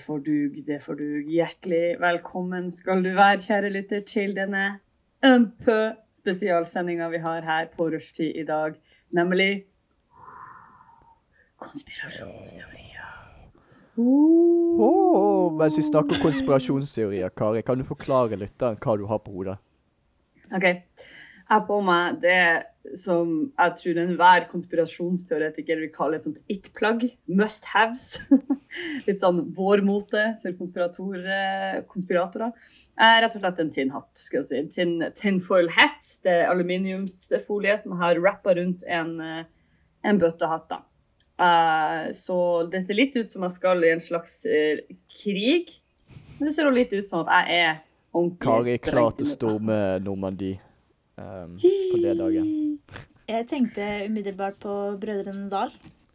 får dug, det får dug. Hjertelig velkommen skal du være, kjære lytter, til denne MP-spesialsendinga vi har her på rushtid i dag, nemlig konspirasjonsteorier. Uh. Mens vi snakker konspirasjonsteorier, Kari, kan du forklare lytteren hva du har på hodet? OK. Jeg har på meg det som jeg tror enhver konspirasjonsteoretiker vil kalle et sånt it-plagg. Must haves. Litt sånn vårmote for konspirator- konspiratorer. Eh, rett og slett en tinnhatt. skal jeg si. Tin, tinfoil hat. Det er aluminiumsfolie som jeg har rappa rundt en, eh, en bøttehatt. da. Uh, så det ser litt ut som jeg skal i en slags uh, krig. Men det ser også litt ut som at jeg er ordentlig Kari er klar til å storme Normandie um, på det dagen. Jeg tenkte umiddelbart på Brødrene Dal.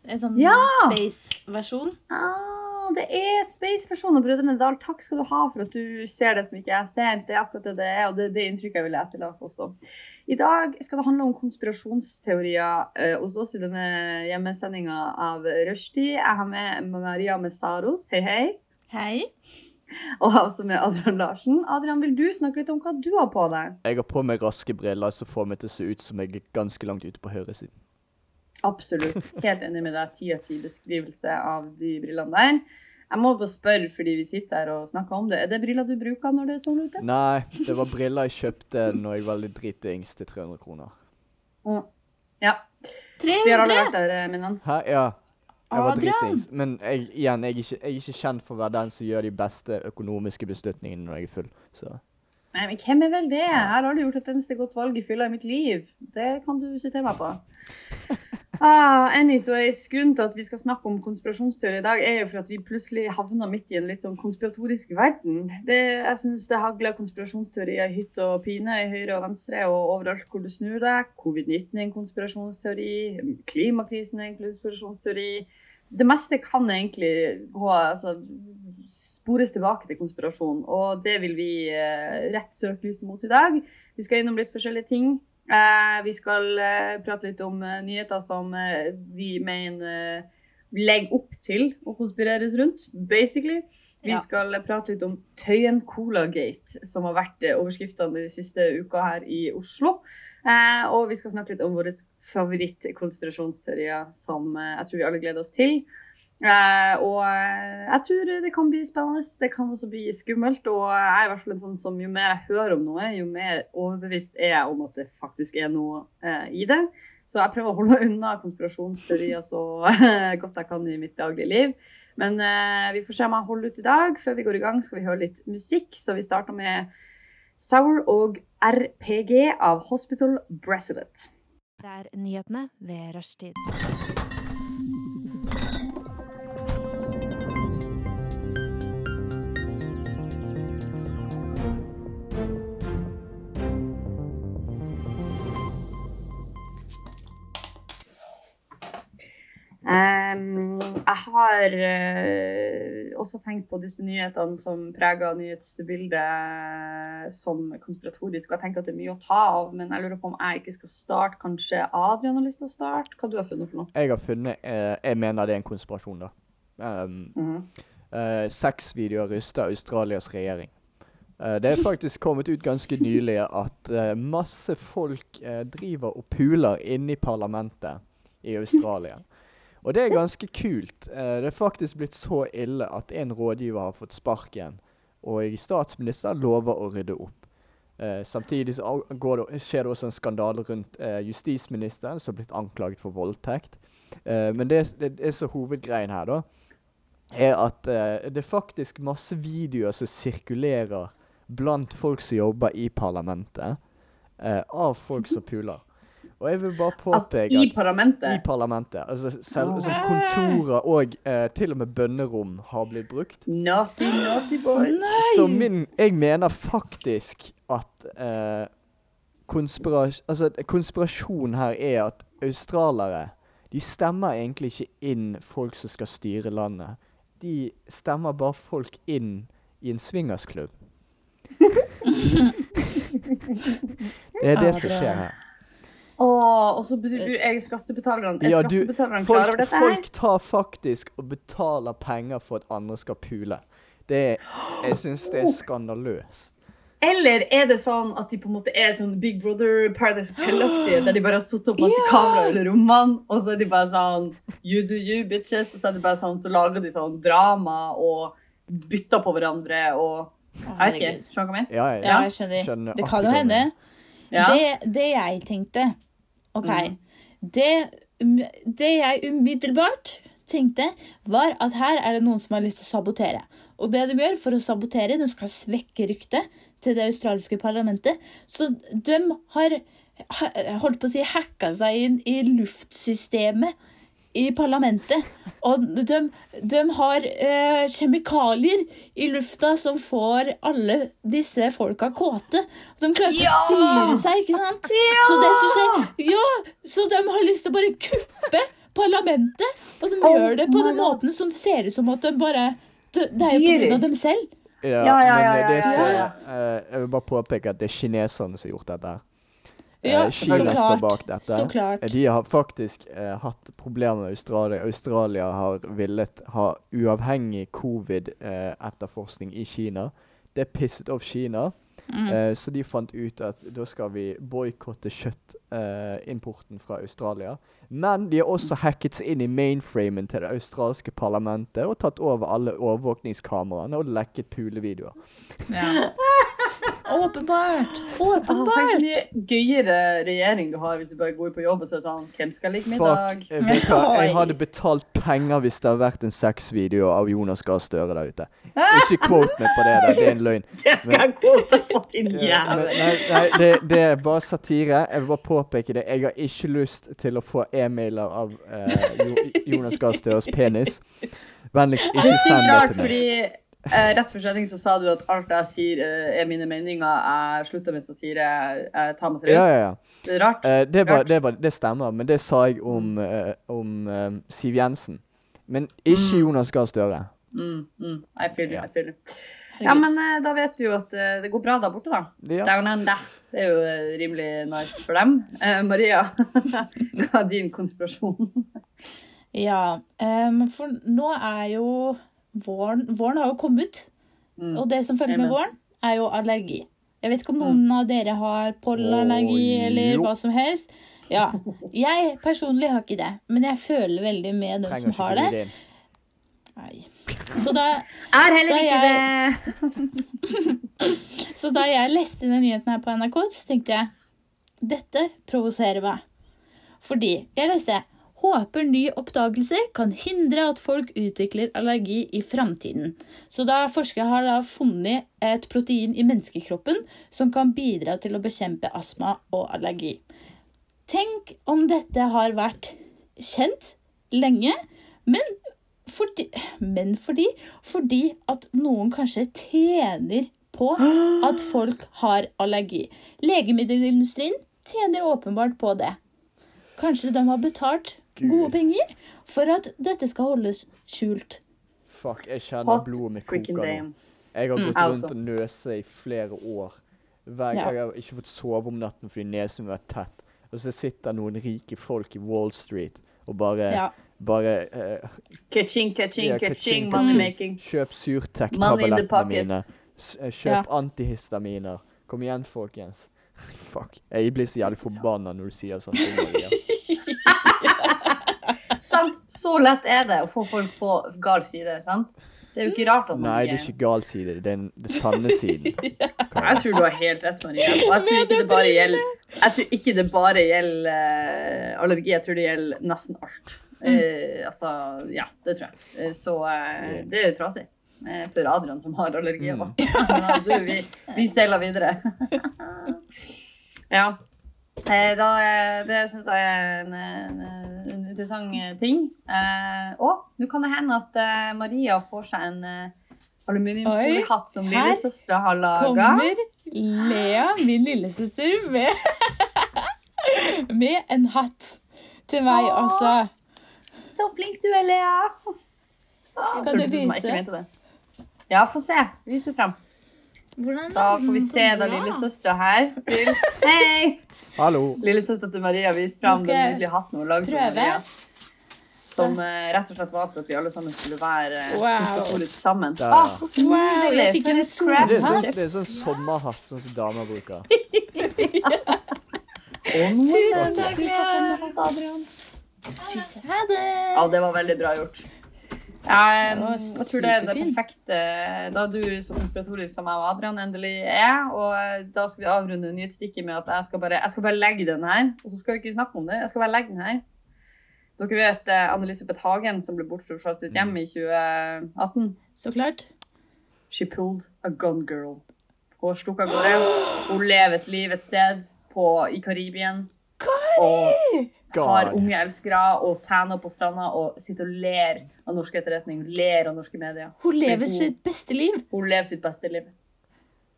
En sånn Ja! space-versjon. Ah, det er Space-versjonen av Brødrene Dal. Takk skal du ha for at du ser det som ikke jeg ser. Det er akkurat det det er, og det er det inntrykket jeg vil etterlate også. I dag skal det handle om konspirasjonsteorier eh, hos oss i denne hjemmesendinga av Rushdie. Jeg har med Maria Messaros. Hei, hei. Hei. Og jeg som også med Adrian Larsen. Adrian, vil du snakke litt om hva du har på deg? Jeg har på meg raske briller som får meg til å se ut som jeg er ganske langt ute på høyresiden. Absolutt. Helt enig med deg. Ti av ti beskrivelse av de brillene der. Jeg må bare spørre, fordi vi sitter her og snakker om det. Er det briller du bruker når det er sol ute? Nei, det var briller jeg kjøpte når jeg var litt dritings til 300 kroner. Mm. Ja. Vi har alle vært der, eh, min venn. Hæ? Ja. Jeg var dritings. Men jeg, igjen, jeg er, ikke, jeg er ikke kjent for å være den som gjør de beste økonomiske beslutningene når jeg er full. Så Nei, men hvem er vel det? Jeg har aldri gjort et eneste godt valg i fylla i mitt liv. Det kan du sitere meg på. Ah, anyways, grunnen til at vi skal snakke om konspirasjonsteori i dag, er jo for at vi plutselig havna midt i en litt sånn konspiratorisk verden. Det, jeg syns det hagler konspirasjonsteorier i hytt og pine, i høyre og venstre og overalt hvor du snur deg. Covid-19 er en konspirasjonsteori, klimakrisen er en konspirasjonsteori. Det meste kan egentlig gå, altså, spores tilbake til konspirasjon, og det vil vi eh, rett søkelyset mot i dag. Vi skal innom litt forskjellige ting. Eh, vi skal eh, prate litt om eh, nyheter som vi mener legger opp til å konspireres rundt, basically. Vi skal prate litt om Tøyen Colagate, som har vært overskriftene de siste uka her i Oslo. Og vi skal snakke litt om våre favorittkonspirasjonsteorier, som jeg tror vi alle gleder oss til. Eh, og eh, jeg tror det kan bli spennende. Det kan også bli skummelt. Og jeg er i hvert fall en sånn som jo mer jeg hører om noe, jo mer overbevist er jeg om at det faktisk er noe eh, i det. Så jeg prøver å holde unna konspirasjonsteorier så godt jeg kan i mitt daglige liv. Men vi får se om jeg holder ut i dag. Før vi går i gang, skal vi høre litt musikk. Så vi starter med Sour og RPG av Hospital Bracelet. Det er nyhetene ved rushtid. Har eh, også tenkt på disse nyhetene som preger nyhetsbildet som konspiratorisk. Og jeg tenker at det er mye å ta av, men jeg lurer på om jeg ikke skal starte. Kanskje Adrian har lyst til å starte? Hva du har funnet for noe? jeg har funnet eh, Jeg mener det er en konspirasjon, da. Um, Mhm. eh, Sexvideoer ryster Australias regjering. Eh, det er faktisk kommet ut ganske nylig at eh, masse folk eh, driver og puler inne i parlamentet i Australia. Og det er ganske kult. Eh, det er faktisk blitt så ille at en rådgiver har fått sparken, og statsministeren lover å rydde opp. Eh, samtidig det, skjer det også en skandale rundt eh, justisministeren, som har blitt anklaget for voldtekt. Eh, men det, det, det er så hovedgreien her, da, er at eh, det er faktisk masse videoer som sirkulerer blant folk som jobber i parlamentet, eh, av folk som puler. Og jeg vil bare Altså, påpeke I at i parlamentet. parlamentet, altså selv som kontorer og eh, til og med bønnerom har blitt brukt. Naughty, naughty boys. Så min Jeg mener faktisk at eh, konspirasjon, altså, konspirasjon her er at australere de stemmer egentlig ikke inn folk som skal styre landet. De stemmer bare folk inn i en swingersklubb. Det er det som skjer her. Og så bur- er skattebetalerne Er Ja, skattebetalerne klar over dette her? folk tar faktisk og betaler penger for at andre skal pule. Det jeg syns det er skandaløst. Eller er det sånn at de på en måte er sånn Big Brother Paradise Hotel-aktige, der de bare har satt opp masse kameraer i eller rommene, og så er de bare sånn You do you, bitches. Og så er det bare sånn, så lager de sånn drama og bytter på hverandre og Jeg vet ikke. Skjønner du hva jeg mener? Ja, jeg skjønner. Skjønner Det kan jo hende hende. Ja. Det, det jeg tenkte OK. Mm. Det, det jeg umiddelbart tenkte, var at her er det noen som har lyst til å sabotere. Og det de gjør for å sabotere, de skal svekke ryktet til det australske parlamentet. Så de har ha- holdt på å si hacka seg inn i luftsystemet i parlamentet. Og de, de har eh, kjemikalier i lufta som får alle disse folka kåte. De klarer ikke å styre seg, ikke sant? Så det som skjer Ja! Så de har lyst til å bare kuppe parlamentet. Og de Oh gjør det på den måten som ser ut som at de bare Det, det er jo på grunn av dem selv. Ja, Ja, ja, men ja, ja, det ja, som- ja. eh, Jeg vil bare påpeke at det er kineserne som har gjort dette. Her. Ja, Eh, Kina står bak dette. Så klart. Eh, De har faktisk eh, hatt problemer med Australia. Australia har villet ha uavhengig covid-etterforskning i Kina. Det pisset off Kina, Mm. eh, så de fant ut at da skal vi boikotte kjøttimporten fra Australia. Men de har også hacket seg inn i mainframen til det australske parlamentet og tatt over alle overvåkningskameraene og lekket pulevideoer. Ja. Åpenbart. Åpenbart! Tenk så mye gøyere regjering du har hvis du bare går på jobb og sier sånn Hvem skal ligge middag? Fuck. Jeg, jeg hadde betalt penger hvis det hadde vært en sexvideo av Jonas Gahr Støre der ute. Ikke quote meg på det der, det er en løgn. Det skal jeg quote på din men, jævel. nei, nei det, det er bare satire. Jeg vil bare påpeke det. Jeg har ikke lyst til å få e-mailer av eh, Jonas Gahr Støres penis. Vennligst ikke send det til meg. Eh, rett før sending så sa du at alt jeg sier eh, er mine meninger. Jeg slutter med satire. Jeg tar meg seriøst. ja, ja. Det er rart. Eh, det, var, det, var, det stemmer, men det sa jeg om, eh, om eh, Siv Jensen. Men ikke Mm. Jonas Gahr Støre. Mm, mm. Ja. I feel you. Ja, men eh, da vet vi jo at eh, det går bra der borte, da. Ja. Down under. Det er jo eh, rimelig nice for dem. Eh, Maria, hva er din konspirasjon? Ja, um, for nå er jo våren Våren har jo kommet, Mm. og det som følger med våren, er jo allergi. Jeg vet ikke om noen av dere har pollenallergi oh, eller jo. hva som helst. Ja. Jeg personlig har ikke det, men jeg føler veldig med dem som har det. Nei. Så da, Er heller ikke jeg- det. så da jeg leste den nyheten her på NRK, så tenkte jeg dette provoserer meg. Fordi jeg leste Håper ny oppdagelse kan hindre at folk utvikler allergi i framtiden. Så da forskere har da funnet et protein i menneskekroppen som kan bidra til å bekjempe astma og allergi. Tenk om dette har vært kjent lenge, men fordi, men fordi, fordi at noen kanskje tjener på at folk har allergi. Legemiddelindustrien tjener åpenbart på det. Kanskje de har betalt Gud. gode penger for at dette skal holdes skjult. Fuck, jeg kjenner Hot blodet mitt koker nå. Jeg har Mm. gått mm, rundt også. og nøse i flere år. Hver, Ja. Jeg har ikke fått sove om natten fordi nesen min var tett. Og så sitter noen rike folk i Wall Street og bare, Ja. bare uh, Ka-ching, ka-ching, Ja, ka-ching, ka-ching, money making. Kjøp Syrtec-tablettene mine. Eh, kjøp Ja. antihistaminer. Kom igjen, folkens. Fuck. Jeg blir så jævlig forbanna når du sier sånn. ting. Sant? Så lett er det å få folk på gal side, sant? Det er jo ikke rart at man Nei, det er ikke gal side. Det er den det sanne siden. Jeg tror du har helt rett, Maria. Og jeg tror ikke det bare gjelder, jeg ikke det bare gjelder eh, allergi, jeg tror det gjelder nesten alt. Uh, altså, ja, det tror jeg. Eh, så eh, det er jo trasig. For Adrian som har allergi. Mm. vi, vi seiler videre. ja. Eh, da, det syns jeg er en, en, en interessant ting. Eh, og nå kan det hende at eh, Maria får seg en eh, aluminiumsfoliehatt som lillesøstera har laga. Kommer Lea, min lillesøster, med, med en hatt til meg Åh. også. Så flink du er, Lea! Så, Kan du vise? Ja, få se. Vise frem. Da får vi se da lillesøstera her. Til. Hei! Hallo. Lillesøstera til Maria viser fram den nydelige hatten hun lagde. til. Maria. Som eh, rett og slett var for at vi alle sammen skulle være eh, Wow. sammen. Der, ja. Ah, så Wow, nydelig. jeg fikk For en et. Det er, sånn, Hatt. det er sånn sommerhatt, sånn som damer bruker. Tusen takk, Lea. Adrian. Ha det! Ja, det var veldig bra gjort. Jeg, jeg tror det er det perfekte Da du som konspiratorisk som jeg og Adrian endelig er, og da skal vi avrunde nyhetsstikket med at jeg skal bare, jeg skal bare legge den her. Og så skal vi ikke snakke om det. Jeg skal bare legge den her. Dere vet eh, Anne-Elisabeth Hagen som ble bortført fra sitt hjem i 2018? Så klart. She pulled a gun girl. Hun stukk av gårde. Hun lever et liv et sted på, i Karibien. Og har unge elskere og tanner på stranda og sitter og ler av norsk etterretning. Ler av norske medier. Hun lever hun- sitt beste liv. Hun lever sitt beste liv.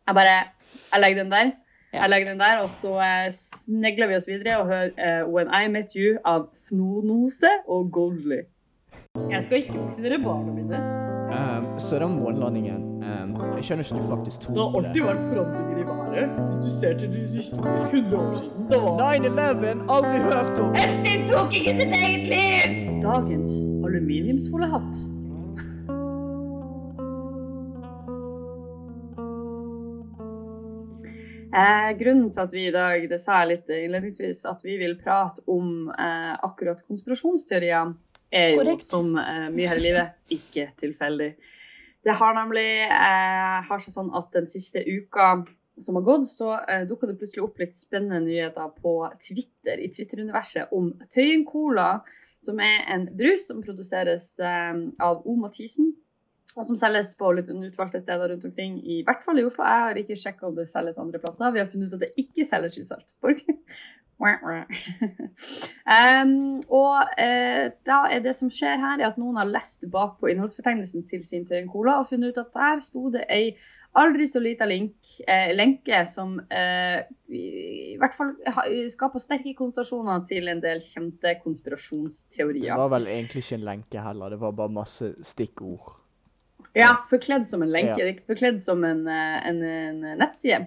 Jeg bare Jeg legger den der. Ja. Jeg legger den der, Og så eh, snegler vi oss videre og hører eh, When I Met You av Snonose og Goldly. Jeg skal ikke vokse dere barna mine. Um, så den månelandingen um, Jeg skjønner ikke at du faktisk tror det det. vært forandringer i været. Hvis du ser til det historisk 100 år siden, da var 9-11! Aldri hørt om! Epstein tok ikke sitt eget liv! Dagens aluminiumsfoliehatt. Eh, grunnen til at vi i dag, det sa jeg litt innledningsvis, at vi vil prate om eh, akkurat konspirasjonsteorier, er jo Korrekt. som uh, mye her i livet ikke tilfeldig. Det har nemlig uh, har seg sånn at den siste uka som har gått, så eh, dukka det plutselig opp litt spennende nyheter på Twitter, i Twitter-universet, om Tøyen Cola, som er en brus som produseres eh, av O. Mathisen, og som selges på litt utvalgte steder rundt omkring, i hvert fall i Oslo. Jeg har ikke sjekka om det selges andre plasser. Vi har funnet ut at det ikke selges i Sarpsborg. Um, og eh, da er det som skjer her, er at noen har lest bakpå innholdsfortegnelsen til sin Tøyen Cola og funnet ut at der sto det ei aldri så lita link, eh, lenke som eh, i, hvert fall skaper sterke konnotasjoner til en del kjente konspirasjonsteorier. Det var vel egentlig ikke en lenke heller, det var bare masse stikkord. Ja, forkledd som en lenke. Ja. Forkledd som en, eh, en, en nettside.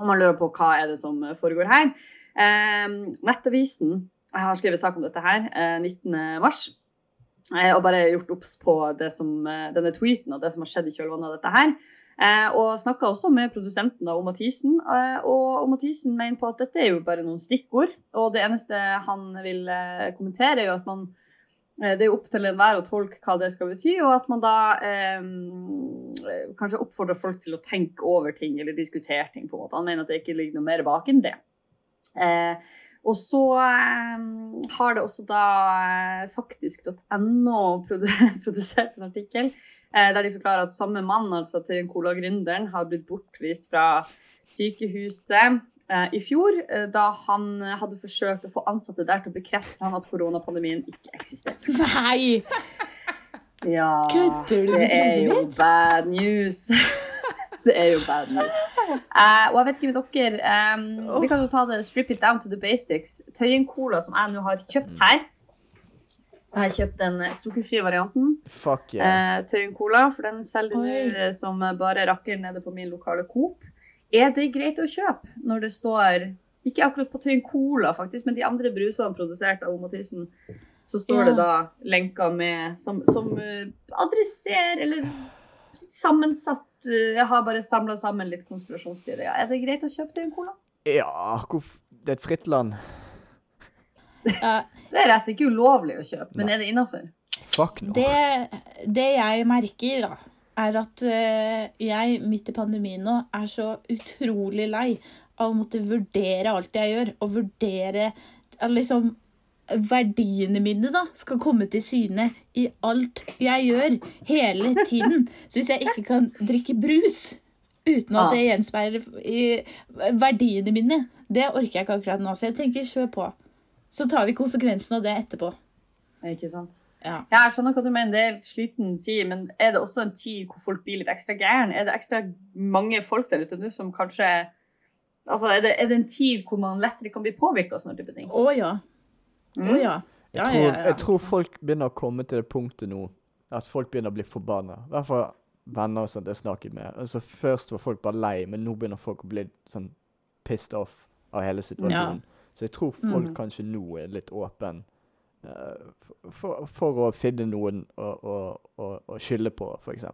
Og man lurer på hva er det som foregår her. Eh, Nettavisen jeg har skrevet sak om dette her eh, 19. mars. Eh, og bare gjort obs på som, eh, denne tweeten og det som har skjedd i kjølvannet av dette her. Eh, og snakka også med produsenten da, om Mathisen. Eh, og Mathisen mener på at dette er jo bare noen stikkord. Og det eneste han vil eh, kommentere, er jo at man eh, det er opp til enhver å tolke hva det skal bety, og at man da eh, kanskje oppfordrer folk til å tenke over ting eller diskutere ting. på en måte. Han mener at det ikke ligger noe mer bak enn det. Eh, og så eh, har det også da eh, faktisk.no produsert en artikkel eh, der de forklarer at samme mann, altså til Cola-gründeren, har blitt bortvist fra sykehuset eh, i fjor, eh, da han eh, hadde forsøkt å få ansatte der til å bekrefte for han at koronapandemien ikke eksisterte. Nei! Ja, Kødder du det er jo bad news. det er jo bad news. Uh, og jeg vet ikke med dere um, Vi kan jo ta det strip it down to the basics. Tøyen Cola, som jeg nå har kjøpt her Jeg har kjøpt den sukkerfrie varianten. Fuck yeah. Uh, Tøyen Cola, for den selger nå eh, som bare rakker nede på min lokale Coop. Er det greit å kjøpe når det står Ikke akkurat på Tøyen Cola, faktisk, men de andre brusene produsert av. Mathisen, så står Ja. det da lenker med som, som eh, adresserer eller sammensatt eh, Jeg har bare samla sammen litt konspirasjonsteorier. Er det greit å kjøpe Tøyen Cola? Ja, det er et fritt land. Det er rett. Det er ikke ulovlig å kjøpe, men er det innafor? Fuck no. det, det jeg merker, da, er at eh, jeg midt i pandemien nå er så utrolig lei av å måtte vurdere alt jeg gjør, og vurdere at liksom verdiene mine da, skal komme til syne i alt jeg gjør, hele tiden. Så hvis jeg ikke kan drikke brus uten at det gjenspeiler i verdiene mine, det orker jeg ikke akkurat nå. Så jeg tenker kjør på. Så tar vi konsekvensen av det etterpå. Ikke sant? Ja. Ja, jeg skjønner hva du mener. Det er en sliten tid, men er det også en tid hvor folk blir litt ekstra gæren? Er det ekstra mange folk der ute nå som kanskje Altså, er det, er det en tid hvor man lettere kan bli påvirka av sånne type ting? Å ja. Å Oh, ja. Jeg tror, ja, ja. jeg tror folk begynner å komme til det punktet nå at folk begynner å bli forbanna. I hvert fall venner og sånt jeg snakket med. Altså Først var folk bare lei, men nå begynner folk å bli sånn pissed off av hele situasjonen. Så jeg tror folk mm. kanskje nå er litt åpen eh, for, for å finne noen å, å, å, å skylde på, f.eks.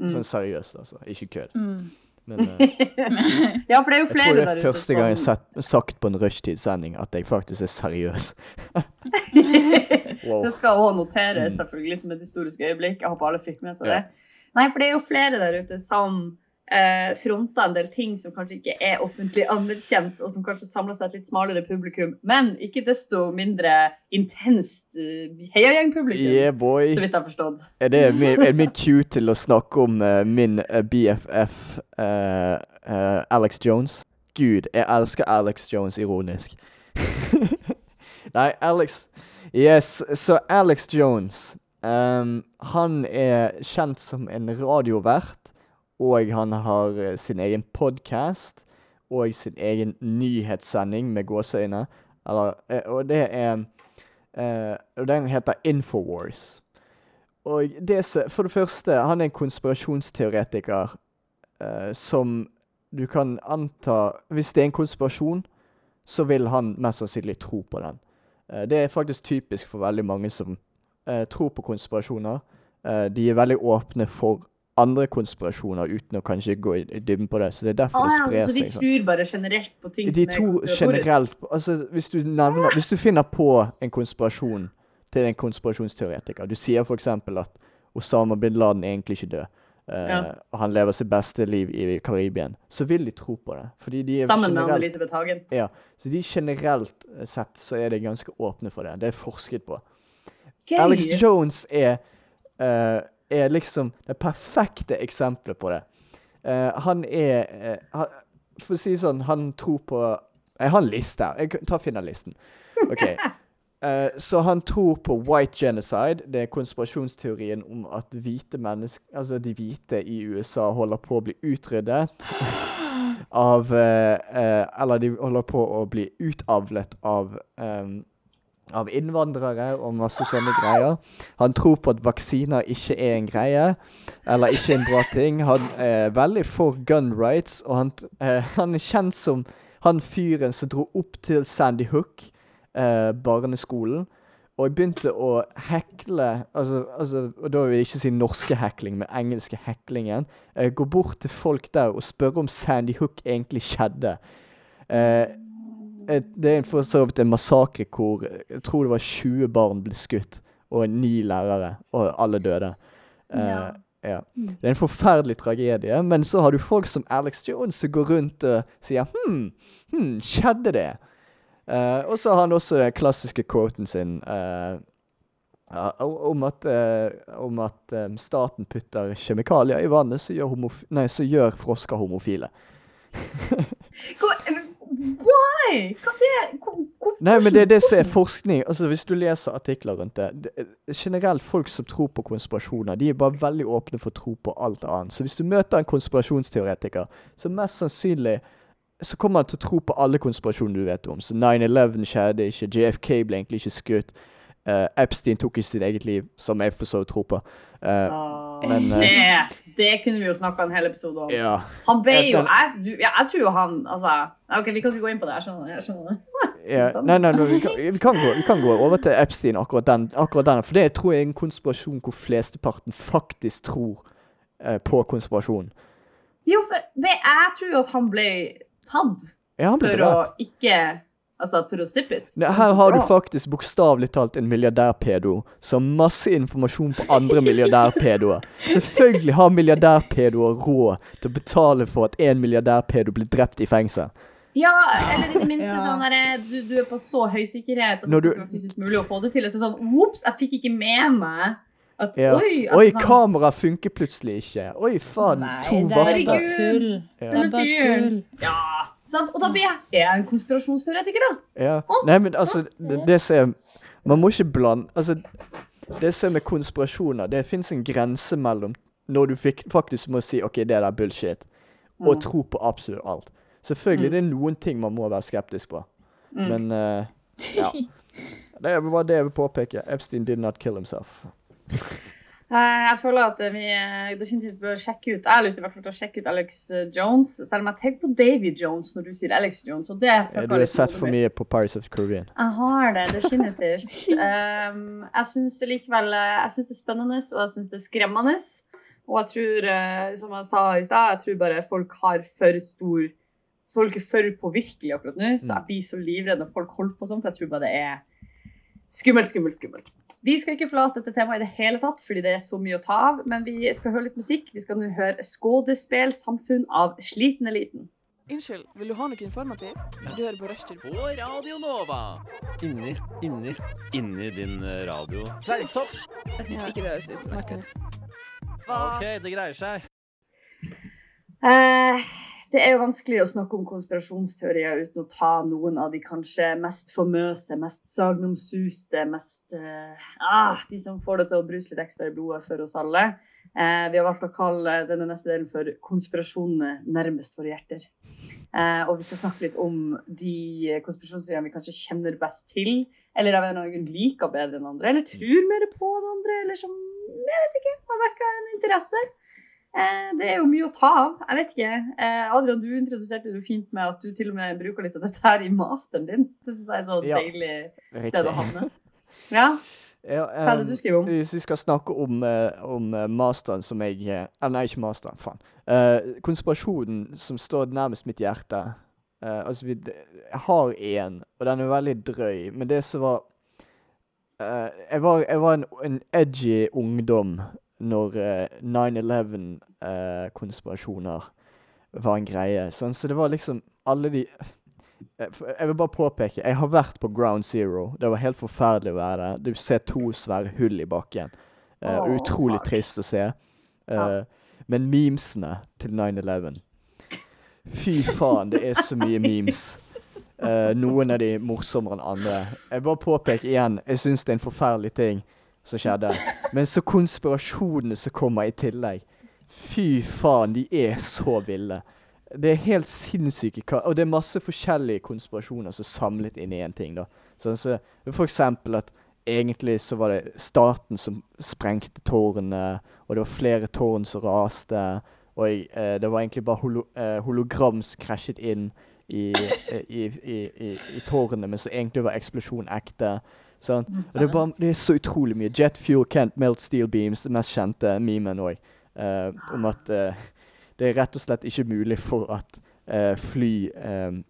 Mm. Sånn seriøst, altså. Ikke kødd. Mm. Men uh, Ja, for det er jo jeg flere tror det der er ute første gang jeg har sagt på en rushtidssending at jeg faktisk er seriøs. wow. Det skal òg noteres Mm. selvfølgelig som et historisk øyeblikk. Jeg håper alle fikk med seg Ja. det. Nei, for det er jo flere der ute som eh, fronta en del ting som kanskje ikke er offentlig anerkjent, og som kanskje samler seg et litt smalere publikum, men ikke desto mindre intenst uh, heiagjengpublikum, Yeah, boy. så vidt jeg har forstått. Er det min, er min cue til å snakke om uh, min uh, BFF uh, eh, Alex Jones? Gud, jeg elsker Alex Jones ironisk. Nei, Alex Yes, så Alex Jones um, Han er kjent som en radiovert, og han har eh, sin egen podkast og sin egen nyhetssending med gåseøyne. Eh, og det er eh, Og den heter Infowars. Og det For det første, han er en konspirasjonsteoretiker som du kan anta Hvis det er en konspirasjon, så vil han mest sannsynlig tro på den. Det er faktisk typisk for veldig mange som tror på konspirasjoner. De er veldig åpne for andre konspirasjoner uten å kanskje gå i, i dybden på det. Så det er derfor Ah, det sprer seg. så de sånn. tror bare generelt på ting De som er to konspiratoriske. generelt Altså, hvis du nevner Hvis du finner på en konspirasjon til en konspirasjonsteoretiker Du sier f.eks. at Osama bin Laden er egentlig ikke død, Uh, Ja. han lever sitt beste liv i Karibien, så vil de tro på det. De er Sammen med Anne-Elisabeth Hagen. Ja, så de generelt eh, sett så er de ganske åpne for det. Det er forsket på. Alex Jones er, eh, er liksom det perfekte eksempelet på det. Uh, han er uh, For å si det sånn, han tror på Jeg har en liste. Jeg tar ta finner listen. OK. Uh, så han tror på white genocide. Det er konspirasjonsteorien om at hvite mennesker Altså de hvite i USA holder på å bli utryddet av Eller de holder på å bli utavlet av em, av innvandrere og masse sånne greier. Han tror på at vaksiner ikke er en greie, eller ikke en bra ting. Han er veldig for gun rights, og han, eh, han er kjent som han fyren som dro opp til Sandy Hook, eh, barneskolen, og begynte å hekle altså, altså, Og da vil jeg ikke si norske hekling, men engelske heklingen. Eh, gå bort til folk der og spørre om Sandy Hook egentlig skjedde. Eh, et, det er for så vidt en massakre hvor jeg tror det var 20 barn ble skutt, og ni lærere, og alle døde. Eh, Ja. ja. Det er en forferdelig tragedie, men så har du folk som Alex Jones som går rundt og sier hm, hm skjedde det? Uh, og så har han også den klassiske quoten sin uh, uh, om at, om at um, staten putter kjemikalier i vannet som gjør, nei, gjør frosker homofile. Hva- Why? Hva det hvor- Nei, men det er det som er forskning. Altså, Hvis du leser artikler rundt det, det Generelt folk som tror på konspirasjoner, de er bare veldig åpne for å tro på alt annet. Så hvis du møter en konspirasjonsteoretiker, så mest sannsynlig så kommer han til å tro på alle konspirasjoner du vet om. Så 9-11 skjedde ikke, JFK ble egentlig ikke skutt. Eh, Epstein tok ikke sitt eget liv, som jeg for så vidt tror på. Uh, Ah, Men, uh, det, det kunne vi jo snakka en hel episode om. ja. Han ble jo jeg, du, ja, jeg tror jo han Altså OK, vi kan ikke gå inn på det. Jeg skjønner det. Jeg skjønner det. Ja, nei, nei, nei vi, kan, vi, kan gå, vi kan gå over til Epstein, akkurat den. Akkurat den for det tror jeg er en konspirasjon hvor flesteparten faktisk tror eh, på konspirasjon. Jo, for jeg tror jo at han ble tatt Ja, han ble for å ikke Altså for å zip it. Ne, Her har du faktisk bokstavelig talt en milliardærpedo som har masse informasjon på andre milliardærpedoer. Selvfølgelig har milliardærpedoer råd til å betale for at en milliardærpedo blir drept i fengsel. Ja, eller i det minste Ja. sånn der, du, du er på så høy sikkerhet at det Når du- er fysisk mulig å få det til. Og så sånn, ops, jeg fikk ikke med meg at Ja. Oi! Oi, altså, sånn, kameraet funker plutselig ikke. Oi, faen. Nei, to er vakter. Herregud. tull. Ja. Det er Denne bare fyren. tull. Ja, sant? Og da blir jeg Er jeg en konspirasjonsteoretiker, da? Ja. Nei, men altså, det, det som er Man må ikke blande Altså, det som er med konspirasjoner, det fins en grense mellom når du fikk, faktisk må si OK, det der er bullshit, og Mm. tro på absolutt alt. Selvfølgelig Mm. det er noen ting man må være skeptisk på, Mm. men uh, ja. Det var det jeg vil påpeke. Epstein did not kill himself. Eh, Jeg føler at vi eh, definitivt bør sjekke ut Jeg har lyst til å sjekke ut Alex eh, Jones. Selv om jeg tenker på Davy Jones når du sier Alex Jones. Og det ja, Du har sett for mye på Paris of the Caribbean. Jeg har det, definitivt. um, jeg syns det likevel Jeg synes det er spennende, og jeg syns det er skremmende. Og jeg tror, som jeg sa i stad, jeg tror bare folk har for stor Folk er for påvirkelige akkurat nå, så jeg blir så livredd når folk holder på sånn, for jeg tror bare det er skummelt, skummelt, skummelt. Vi skal ikke forlate dette temaet i det hele tatt, fordi det er så mye å ta av, men vi skal høre litt musikk. Vi skal nå høre 'Skådespelsamfunn' av Sliten Eliten. Unnskyld, vil du ha noe informativt? Du hører på Rushtid. På Radio Nova. Inni, inni, inni din eh, radio. Fleinsopp. Hvis ikke det høres ut. OK, det greier seg. Eh, det er jo vanskelig å snakke om konspirasjonsteorier uten å ta noen av de kanskje mest famøse, mest sagnomsuste, mest eh, ah, De som får det til å bruse litt ekstra i blodet for oss alle. Eh, vi har valgt å kalle denne neste delen for 'Konspirasjonene nærmest våre hjerter'. Eh, og vi skal snakke litt om de konspirasjonsteoriene vi kanskje kjenner best til, eller av en eller annen grunn liker bedre enn andre, eller tror mer på enn andre, eller som jeg vet ikke, har vekka en interesse. Eh, det er jo mye å ta av. Jeg vet ikke. Eh, Adrian, du introduserte det jo fint med at du til og med bruker litt av dette her i masteren din. Det syns jeg er så Ja. deilig sted å havne. Ja, Ja, hva er det du skriver om? Hvis vi skal snakke om, eh, om eh, masteren som jeg eh, ah, Nei, ikke masteren, faen. Uh, konspirasjonen som står nærmest mitt hjerte. Uh, altså, vi, jeg har én, og den er veldig drøy, men det som var uh, Jeg var, jeg var en, en edgy ungdom når eh, 9-11-konspirasjoner var en greie. Sånn, så det var liksom alle de Eh, Jeg vil bare påpeke, jeg har vært på Ground Zero. Det var helt forferdelig å være der. Du ser to svære hull i bakken. Uh, oh, utrolig fuck. trist å se. Uh, Ja. Men memesene til 9-11 Fy faen, det er så mye memes. Uh, noen av de morsommere enn andre. Jeg bare påpeker igjen, jeg syns det er en forferdelig ting som skjedde. Men så konspirasjonene som kommer i tillegg. Fy faen, de er så ville. Det er helt sinnssyke Og det er masse forskjellige konspirasjoner som er samlet inn i én ting. da. Sånn så, for eksempel at egentlig så var det staten som sprengte tårnet, og det var flere tårn som raste. Og eh, det var egentlig bare holo, eh, hologram som krasjet inn i, eh, i, i, i, tårnet, men så egentlig var eksplosjonen ekte. Sånn. Det er, bare, det er så utrolig mye. Jet fuel can't melt steel beams, det mest kjente memen òg. Uh, om at uh, det er rett og slett ikke mulig for at uh, fly um,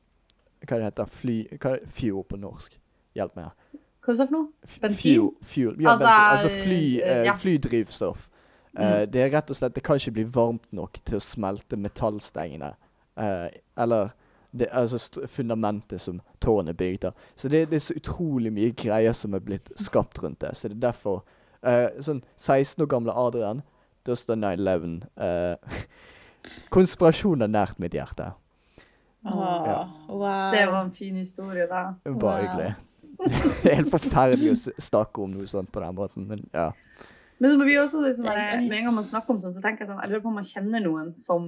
Hva det heter Fly hva? Fuel på norsk. Hjelp meg her. Hva sa du for noe? Bensin? Fuel, fuel. Ja, Altså, altså fly, eh, eh, ja. flydrivstoff. Mm. det er rett og slett Det kan ikke bli varmt nok til å smelte metallstengene. Eh, eller det, altså fundamentet som tårnet er bygd av. Så det, det er så utrolig mye greier som er blitt skapt rundt det. Så det er derfor uh, Sånn 16 år gamle Adrian, da står 9-11 uh, Konspirasjon er nært mitt hjerte. Oh, Ja. wow. Det var en fin historie, da. Bare Wow. hyggelig. det er helt forferdelig å snakke om noe sånt på den måten, men ja. Men det blir også det sånn er der, med en gang man snakker om sånn, så tenker jeg sånn Jeg lurer på om man kjenner noen som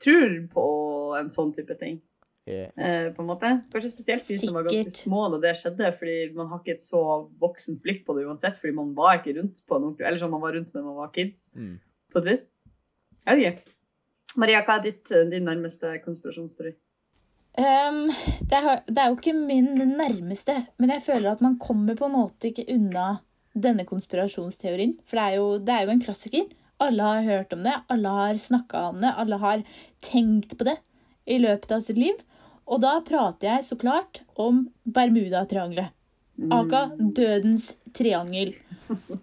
tror på en sånn type ting. Eh, Eh, på en måte. Kanskje spesielt de som var ganske små da det skjedde, fordi man har ikke et så voksent blikk på det uansett, fordi man var ikke rundt på noe, eller sånn man var rundt når man var kids, mm. på et vis. Jeg vet ikke. Maria, hva er ditt, eh, din nærmeste konspirasjonsteori? Um, det, er, det er jo ikke min nærmeste, men jeg føler at man kommer på en måte ikke unna denne konspirasjonsteorien. For det er jo, det er jo en klassiker. Alle har hørt om det, alle har snakka om det, alle har tenkt på det i løpet av sitt liv. Og da prater jeg så klart om Bermudatriangelet. Aka dødens triangel.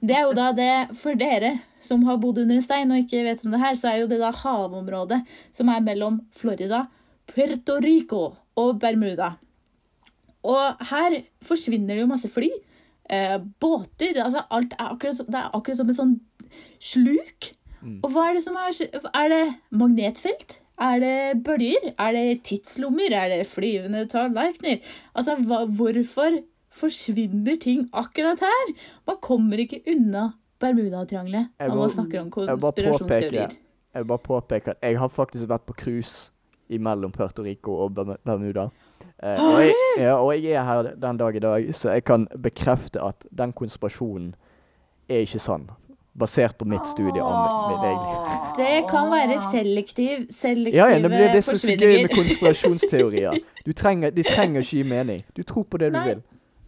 Det er jo da det, for dere som har bodd under en stein og ikke vet om det her, så er jo det da havområdet som er mellom Florida, Puerto Rico og Bermuda. Og her forsvinner det jo masse fly. Eh, båter altså Alt er akkurat, som- det er akkurat som et sånn sluk. Og hva er det som er Er det magnetfelt? Er det bølger? Er det tidslommer? Er det flyvende tallerkener? Altså, hva, hvorfor forsvinner ting akkurat her? Man kommer ikke unna Bermudatriangelet når man snakker om konspirasjonsteorier. Jeg vil bare påpeke at jeg har faktisk vært på cruise imellom Puerto Rico og Bermuda. Eh, og, jeg, ja, og jeg er her den dag i dag, så jeg kan bekrefte at den konspirasjonen er ikke sann. Basert på mitt studie mitt eget liv. Det kan være selektiv, selektive Ja, ja, det det er så gøy med konspirasjonsteorier. Du trenger, de trenger ikke gi mening. Du tror på det du Nei. vil.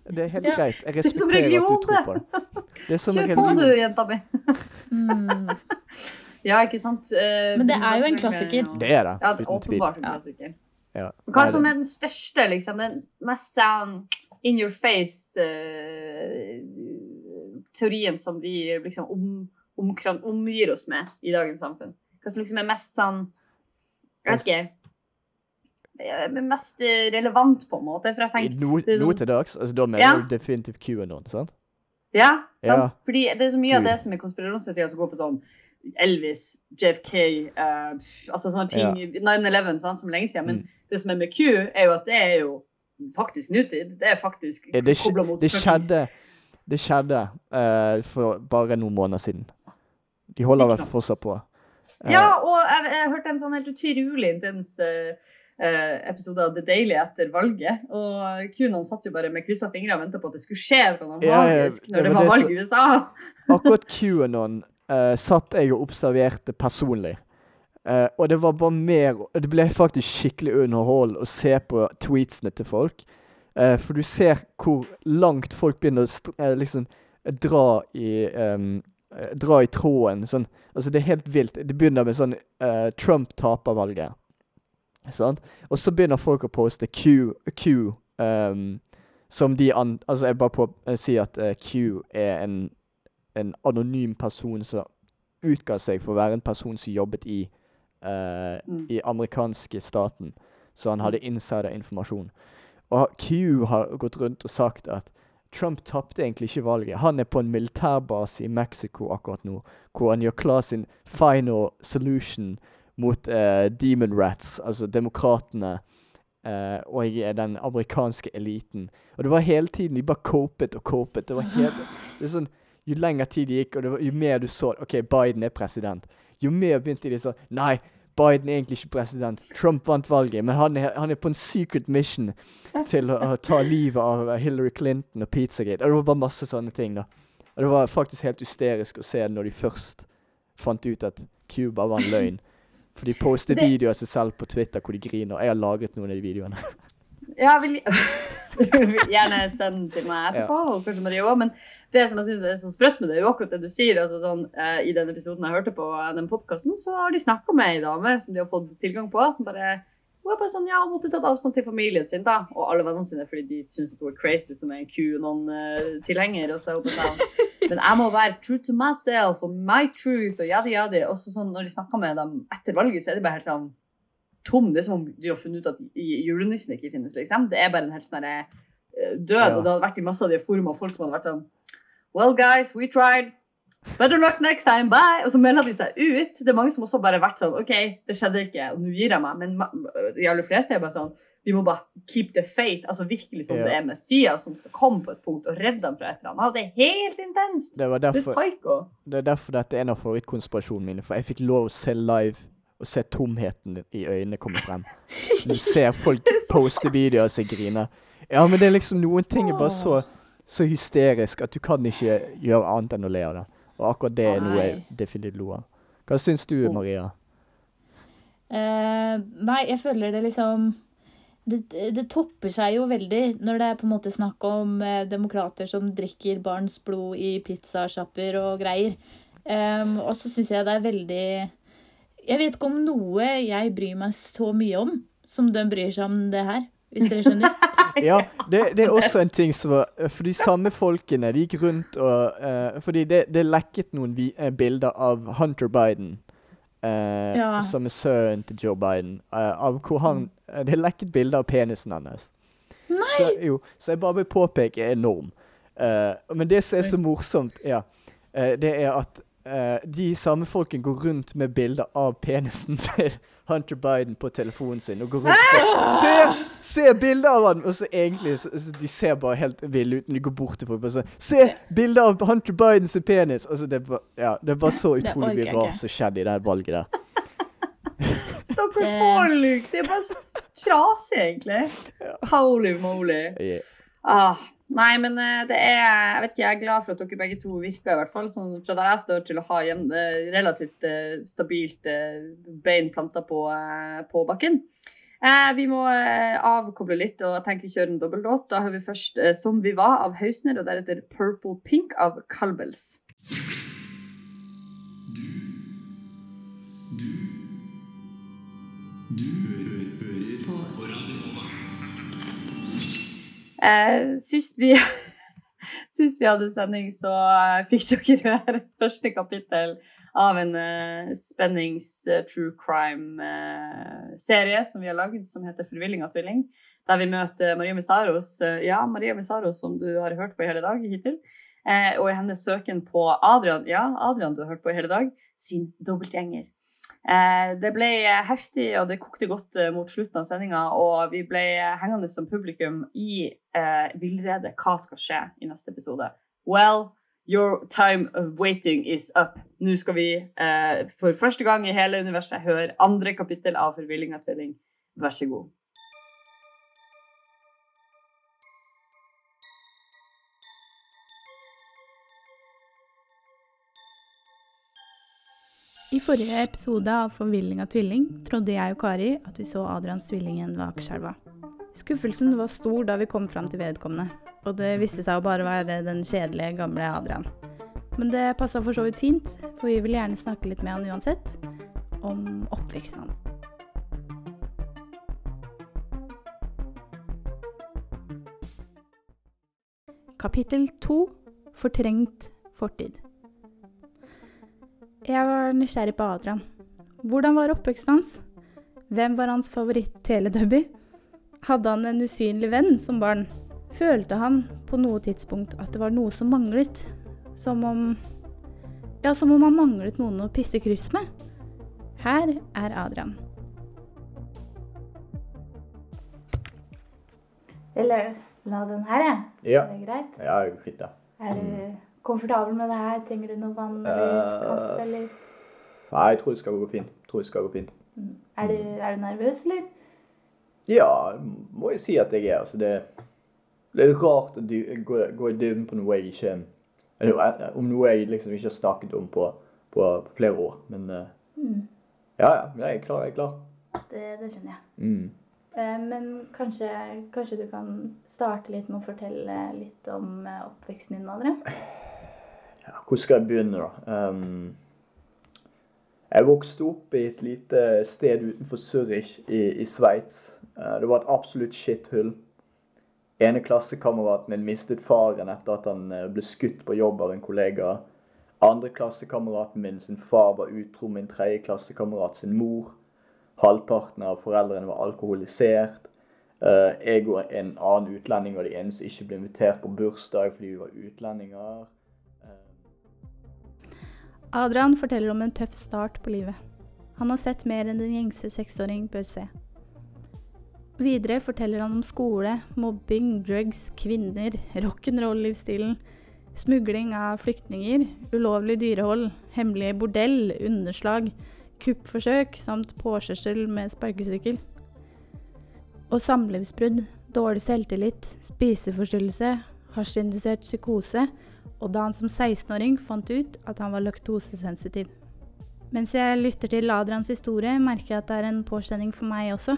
Det er helt Ja. greit. Jeg respekterer religion, at du tror på det. Det Kjør religion. På, du, jenta mi. Mm. Ja, ikke sant? Uh, Men det er jo en klassiker. Det er det, Ja, det er uten tvil. åpenbart en Ja. klassiker. Ja. Hva som er den største, liksom, den mest sånn in your face-teorien som vi liksom om, omkran, omgir oss med i dagens samfunn? Hva som liksom er mest sånn Jeg vet ikke. eh, Mest eh, relevant, på en måte. For jeg tenker no, sånn, nå til dags, altså da mener Ja. du definitivt QAnon, sant? Ja, sant? Ja. Fordi det er så mye av det som er konspirasjonsteorier som går på sånn Elvis, JFK, uh, altså sånne ting 9-11, som er lenge siden. Men Mm. det som er med Q, er jo at det er jo faktisk nutid. Det er faktisk kobla mot det skjedde, det skjedde eh, for bare noen måneder siden. De holder vel fortsatt på. Eh, Ja, og jeg, jeg hørte en sånn helt utrolig intens eh, eh, episode av The Daily etter valget. Og QAnon satt jo bare med kryssa fingre og venta på at det skulle skje noe Ja, ja, magisk det når det var valg i USA. Akkurat QAnon eh, satt jeg og observerte personlig. Eh, og det var bare mer Det ble faktisk skikkelig underhold å se på tweetsene til folk. Eh, for du ser hvor langt folk begynner å eh, liksom dra i um, eh, Dra i tråden. Sånn. Altså, det er helt vilt. Det begynner med sånn uh, Trump taper valget. Sånn? Og så begynner folk å poste Q, Q um, som de an... Altså, jeg bare på, å sier at uh, Q er en en anonym person som utga seg for å være en person som jobbet i uh, Mm. i amerikanske staten. Så han hadde insider-informasjon. Og Q har gått rundt og sagt at Trump tapte egentlig ikke valget. Han er på en militærbase i Mexico akkurat nå, hvor han gjør klar sin final solution mot eh, demon rats, altså demokratene eh, og den amerikanske eliten. Og det var hele tiden De bare copet og copet. Det var helt, det er sånn, Jo lenger tid det gikk, og det var, jo mer du så OK, Biden er president, jo mer begynte de sånn Nei, Biden er egentlig ikke president. Trump vant valget, men han er, han er på en secret mission til å, å ta livet av Hillary Clinton og Pizzagate. Og det var bare masse sånne ting, da. Og det var faktisk helt hysterisk å se når de først fant ut at Cuba var en løgn. For de postet Det- videoer av seg selv på Twitter hvor de griner. Jeg har lagret noen av de videoene. Ja, vil, gjerne send til meg etterpå, og kanskje Marie også, Men det som jeg synes er så sprøtt med det, er jo akkurat det du sier. altså sånn, eh, I den episoden jeg hørte på eh, den podkasten, så har de snakka med ei dame som de har fått tilgang på. som bare hun er bare sånn, ja, hun måtte tatt avstand til familien sin da, og alle vennene sine fordi de syns hun er crazy som er en QAnon-tilhenger. og så er hun sånn, Men jeg må være true to myself og my truth og yadi yadi. Og så sånn, når de snakker med dem etter valget, så er det bare helt sånn tom. Det er som om de har funnet ut at julenissen ikke finnes, liksom. Det er bare en helt sånn eh, død. Ja. Og det hadde vært i masse av de forumene folk som hadde vært sånn Well, guys, we tried. Better luck next time. Bye. Og så melder de seg ut. Det er mange som også bare har vært sånn OK, det skjedde ikke, og nå gir jeg meg. Men de aller fleste er bare sånn Vi må bare keep the faith. Altså virkelig som Ja. det er Messias som skal komme på et punkt og redde dem fra et eller annet. Det er helt intenst. Det var Det er derfor, psycho. det er derfor dette er en av favorittkonspirasjonene mine. For jeg fikk lov å se live og se tomheten i øynene komme frem. Du ser folk poste videoer og seg griner. Ja, men det er liksom noen ting er bare så, så hysterisk at du kan ikke gjøre annet enn å le av det. Og akkurat det er noe jeg definitivt lo av. Hva syns du, Oh. Maria? Uh, nei, jeg føler det liksom det, det topper seg jo veldig når det er på en måte snakk om eh, demokrater som drikker barns blod i pizzasjapper og greier. Um, og så syns jeg det er veldig Jeg vet ikke om noe jeg bryr meg så mye om som de bryr seg om det her, hvis dere skjønner. Ja, det, det er også en ting som var For de samme folkene de gikk rundt og uh, Fordi det, det lekket noen vi, uh, bilder av Hunter Biden. uh, Ja. Som er sønnen til Joe Biden. eh, av hvor han eh, Det er lekket bilder av penisen hans. Nei! Så, jo, så jeg bare vil påpeke enorm. Eh, men det som er så morsomt, ja, eh, det er at eh, de samme folkene går rundt med bilder av penisen til Hunter Biden på telefonen sin. Og går rundt og ser, se, se bilder av han! Og så egentlig så, så De ser bare helt ville ut når de går bort til folk. Bare så, Se bilder av Hunter Bidens penis! Altså, det, var, ja, det var så utrolig mye rart som skjedde i det valget der. Stakkars Det- folk! Det er bare s- trasig, egentlig. Holy moly. Yeah. Ah, nei, men eh, det er Jeg vet ikke, jeg er glad for at dere begge to virker, i hvert fall. Sånn, fra der jeg står til å ha hjem, eh, relativt eh, stabilt bein planta på, på bakken. Vi må avkoble litt og tenke kjøre en dobbeltlåt. Da har vi først 'Som vi var' av Hausner, og deretter 'Purple Pink' av Calbels. Eh, sist, vi, sist vi hadde sending, så eh, fikk dere høre første kapittel av en eh, spennings eh, crime-serie som vi har lagd, som heter 'Forvilling av tvilling'. Der vi møter Maria Misaros, eh, ja, Maria Messaros, som du har hørt på i hele dag hittil. Eh, og i hennes søken på Adrian, ja, Adrian du har hørt på i hele dag, sin dobbeltgjenger. Eh, det ble heftig, og det kokte godt eh, mot slutten av sendinga. Og vi ble hengende som publikum i eh, villrede. Hva skal skje i neste episode? Well, your time of waiting is up. Nå skal vi eh, for første gang i hele universet høre andre kapittel av Forvillinga tvilling. Vær så god. Forrige episode av Forvilling av tvilling trodde jeg og Kari at vi så Adrians tvilling igjen ved Akerselva. Skuffelsen var stor da vi kom fram til vedkommende, og det viste seg å bare være den kjedelige, gamle Adrian. Men det passa for så vidt fint, for vi vil gjerne snakke litt med han uansett, om oppveksten hans. Kapittel to Fortrengt fortid. Jeg var nysgjerrig på Adrian. Hvordan var oppveksten hans? Hvem var hans favoritt-teletubby? Hadde han en usynlig venn som barn? Følte han på noe tidspunkt at det var noe som manglet? Som om Ja, som om han manglet noen å pisse kryss med? Her er Adrian. Eller la den her, jeg. Ja. Er det greit? Ja, det fint, da. Er du komfortabel med det her? Trenger du noe vann eller kaffe, eller Nei, jeg tror det skal gå fint. Jeg tror det skal gå fint. er, du, er du nervøs, eller? Ja, må jeg si at jeg er. Altså, det, det er rart å gå, gå i dybden på noe jeg ikke Om noe jeg liksom ikke har snakket om på, på, på flere år. Men eh, Mm. ja, ja. Jeg er klar. Jeg er klar. Det, det skjønner jeg. Mm. Eh, Men kanskje, kanskje du kan starte litt med å fortelle litt om eh, oppveksten din, Adrian? Hvor skal jeg begynne, da? Um, jeg vokste opp i et lite sted utenfor Zürich i, i Sveits. Uh, det var et absolutt skitthull. ene klassekameraten min mistet faren etter at han eh, ble skutt på jobb av en kollega. Andre klassekameraten min sin far var utro min tredje klassekamerat sin mor. Halvparten av foreldrene var alkoholisert. Eh, jeg og en annen utlending var de eneste som ikke ble invitert på bursdag fordi vi var utlendinger. Adrian forteller om en tøff start på livet. Han har sett mer enn den gjengse seksåring bør se. Videre forteller han om skole, mobbing, drugs, kvinner, rock'n'roll-livsstilen, smugling av flyktninger, ulovlig dyrehold, hemmelig bordell, underslag, kuppforsøk samt påkjørsel med sparkesykkel. Og samlivsbrudd, dårlig selvtillit, spiseforstyrrelse, hasjindusert psykose, og da han som 16-åring fant ut at han var laktosesensitiv. Mens jeg lytter til Adrians historie, merker jeg at det er en påkjenning for meg også.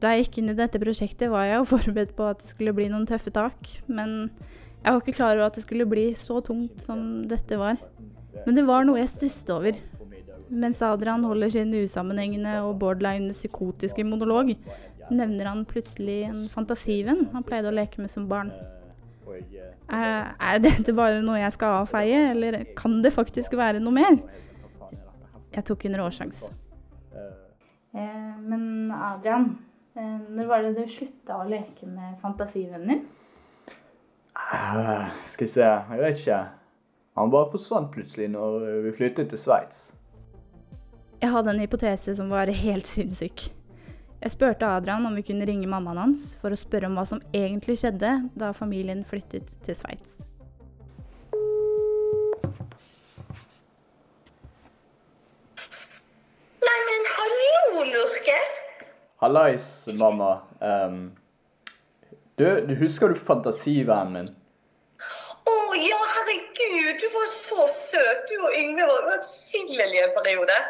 Da jeg gikk inn i dette prosjektet, var jeg jo forberedt på at det skulle bli noen tøffe tak, men jeg var ikke klar over at det skulle bli så tungt som dette var. Men det var noe jeg stusset over. Mens Adrian holder sin usammenhengende og borderline psykotiske monolog, nevner han plutselig en fantasivenn han pleide å leke med som barn. Er, er dette bare noe jeg skal avfeie, eller kan det faktisk være noe mer? Jeg tok en råsjans. Eh, men Adrian, eh, når var det du slutta å leke med fantasivennen din? Eh, Skal vi se, jeg vet ikke. Han bare forsvant plutselig når vi flyttet til Sveits. Jeg hadde en hypotese som var helt sinnssyk. Jeg spurte Adrian om vi kunne ringe mammaen hans for å spørre om hva som egentlig skjedde da familien flyttet til Sveits. Nei, men hallo, Nurke. Hallais, mamma. Um, du, du husker du fantasivennen min? Å ja, herregud, du var så søt. Du og Yngve var uatskillelige en periode.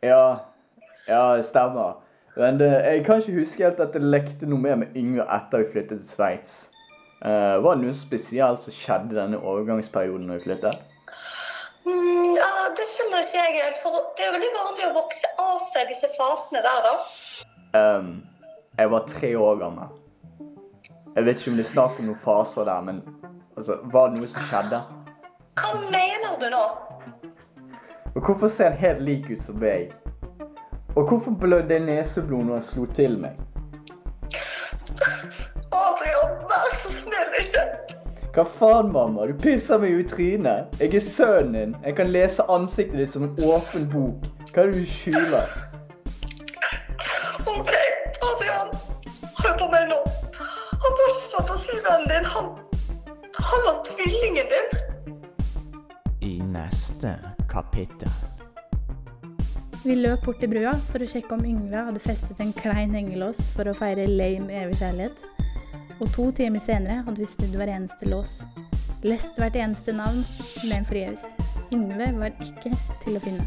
Ja, ja, det stemmer. Men det, jeg kan ikke huske helt at jeg lekte noe mer med Yngve etter vi flyttet til Sveits. Uh, var det noe spesielt som skjedde denne overgangsperioden når vi flyttet? Mm, ja, det skjønner ikke jeg helt, for det er veldig vanlig å vokse av seg disse fasene der, da. Um, jeg var tre år gammel. Jeg vet ikke om det er snakk om noen faser der, men altså, var det noe som skjedde? Hva mener du nå? Og hvorfor ser han helt lik ut som meg? Og hvorfor blødde jeg neseblod når jeg slo til meg? Adrian, vær så snill, ikke. Hva faen, mamma? Du pisser meg i trynet. Jeg er sønnen din. Jeg kan lese ansiktet ditt som en åpen bok. Hva er det du skjuler? OK, Adrian, hør på meg nå. Han var ikke fantasivennen din. Han, han var tvillingen din. I neste kapittel. Vi løp bort til brua for å sjekke om Yngve hadde festet en klein hengelås for å feire lame evig kjærlighet. Og to timer senere hadde vi snudd hver eneste lås. Lest hvert eneste navn, men forgjeves. Yngve var ikke til å finne.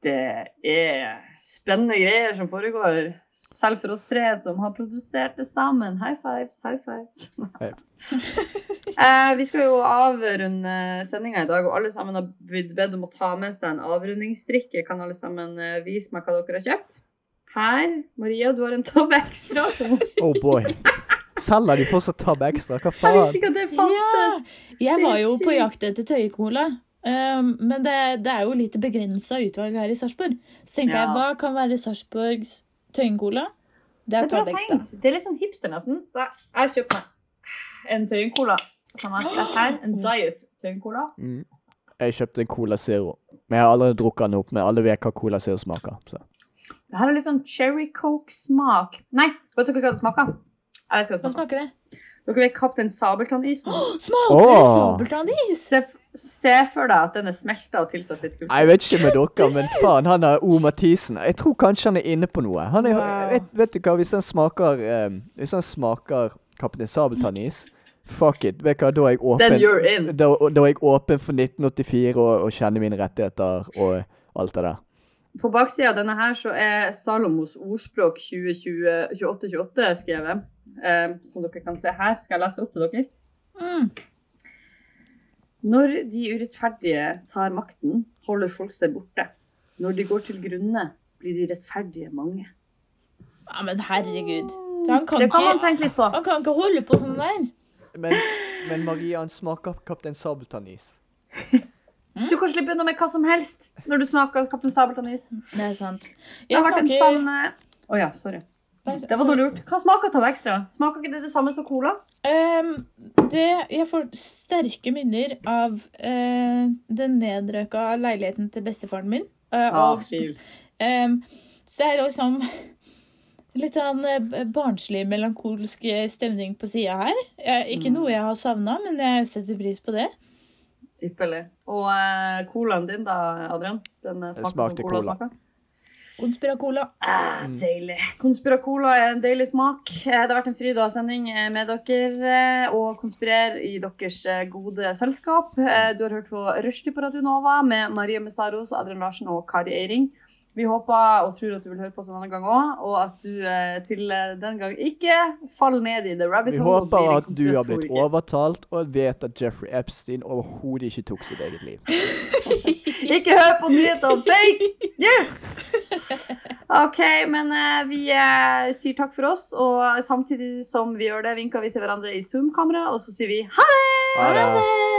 Det er spennende greier som foregår, selv for oss tre som har produsert det sammen. High fives, high fives. eh, vi skal jo avrunde sendinga i dag, og alle sammen har blitt bedt om å ta med seg en avrundingsdrikke. Kan alle sammen eh, vise meg hva dere har kjøpt? Her, Maria, du har en tabbe ekstra. Oh boy. Selger de fortsatt tabbe ekstra? Hva faen? Jeg visste ikke at det fantes. Jeg er var jo på jakt etter tøyecola. Um, men det, det er jo litt begrensa utvalg her i Sarpsborg. Så tenkte Ja. jeg, hva kan være Sarpsborgs tøyencola? Det er bra tenkt. Det er litt sånn hipster, nesten. Da, jeg kjøpt meg en tøyencola som jeg skal her. En diet tøyencola. Mm. Jeg kjøpte en Cola Zero. Men jeg har allerede drukket den opp. Men alle vet hva Cola Zero smaker. Så. Det her er litt sånn cherry coke-smak. Nei, vet dere hva det smaker? Jeg vet hva det Hva smaker. smaker det? Dere vet Kaptein Sabeltann-isen? Smaker det Åh. sabeltannis? Se, for deg at den er smelta og tilsatt litt Nei, Jeg vet ikke med dere, men faen, han er O. Mathisen. Jeg tror kanskje han er inne på noe. Han er, Wow. vet, vet du hva, hvis han smaker um, Hvis han smaker Kaptein Sabeltann-is Fuck it. Vet du hva, da er jeg åpen. Then you're in. Da, da er jeg åpen for 1984 og, og kjenner mine rettigheter og alt det der. På baksida av denne her så er Salomos ordspråk 2028 skrevet. Um, som dere kan se her. Skal jeg lese det opp til dere? Mm. Når de urettferdige tar makten, holder folk seg borte. Når de går til grunne, blir de rettferdige mange. Ja, men herregud. Han kan, Det kan man tenke litt på. han kan ikke holde på sånn der. Men, men Maria, han smaker Kaptein Sabeltann-is. Du kan slippe unna med hva som helst når du smaker Kaptein Sabeltann-is. Det er sant. Det Jeg har vært en smaker sånn eh, Å ja, sorry. Det var noe lurt. Hva smaker Tab Extra? Smaker ikke det det samme som cola? Um, det, jeg får sterke minner av uh, den nedrøka leiligheten til bestefaren min. Uh, Ah, og, ehm, så det er liksom litt sånn eh, barnslig, melankolsk stemning på sida her. Ikke Mm. noe jeg har savna, men jeg setter pris på det. Ypperlig. Og colaen din da, Adrian? Den smaker smakte som cola, cola. smaker? Konspiracola. Ah, deilig. Konspiracola er en deilig smak. Eh, Det har vært en fryd å ha sending eh, med dere eh, og konspirere i deres gode selskap. Du har hørt på Rushdie på Radio Nova med Maria Messaros, Adrian Larsen og Kari Eiring. Vi håper og tror at du vil høre på oss en annen gang òg, og at du til den gang ikke faller ned i the rabbit hole. Vi håper at du har blitt overtalt, og vet at Jeffrey Epstein overhodet ikke tok sitt eget liv. Ikke hør på nyhetene! Fake news! OK, men eh, vi eh, sier takk for oss, og samtidig som vi gjør det, vinker vi til hverandre i Zoom-kamera, og så sier vi ha det! Ha det!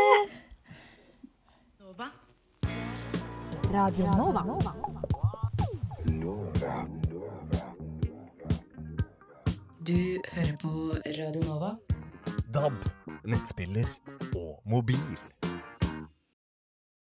Radio Nova. Du hører på Radio Nova. DAB, nettspiller og mobil.